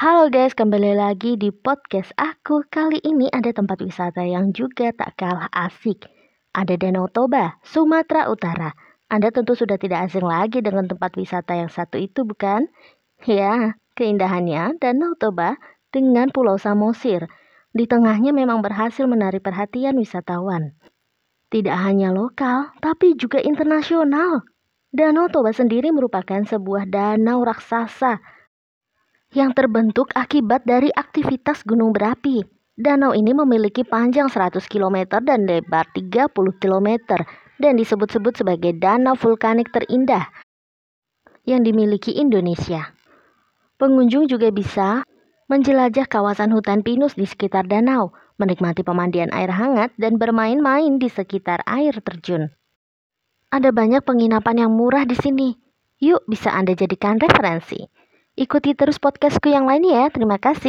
Halo guys, kembali lagi di podcast aku. Kali ini ada tempat wisata yang juga tak kalah asik. Ada Danau Toba, Sumatera Utara. Anda tentu sudah tidak asing lagi dengan tempat wisata yang satu itu bukan? Ya, keindahannya Danau Toba dengan Pulau Samosir. Di tengahnya memang berhasil menarik perhatian wisatawan. Tidak hanya lokal, tapi juga internasional. Danau Toba sendiri merupakan sebuah danau raksasa yang terbentuk akibat dari aktivitas gunung berapi. Danau ini memiliki panjang 100 km dan lebar 30 km dan disebut-sebut sebagai danau vulkanik terindah yang dimiliki Indonesia. Pengunjung juga bisa menjelajah kawasan hutan pinus di sekitar danau, menikmati pemandian air hangat dan bermain-main di sekitar air terjun. Ada banyak penginapan yang murah di sini. Yuk bisa Anda jadikan referensi. Ikuti terus podcastku yang lain ya. Terima kasih.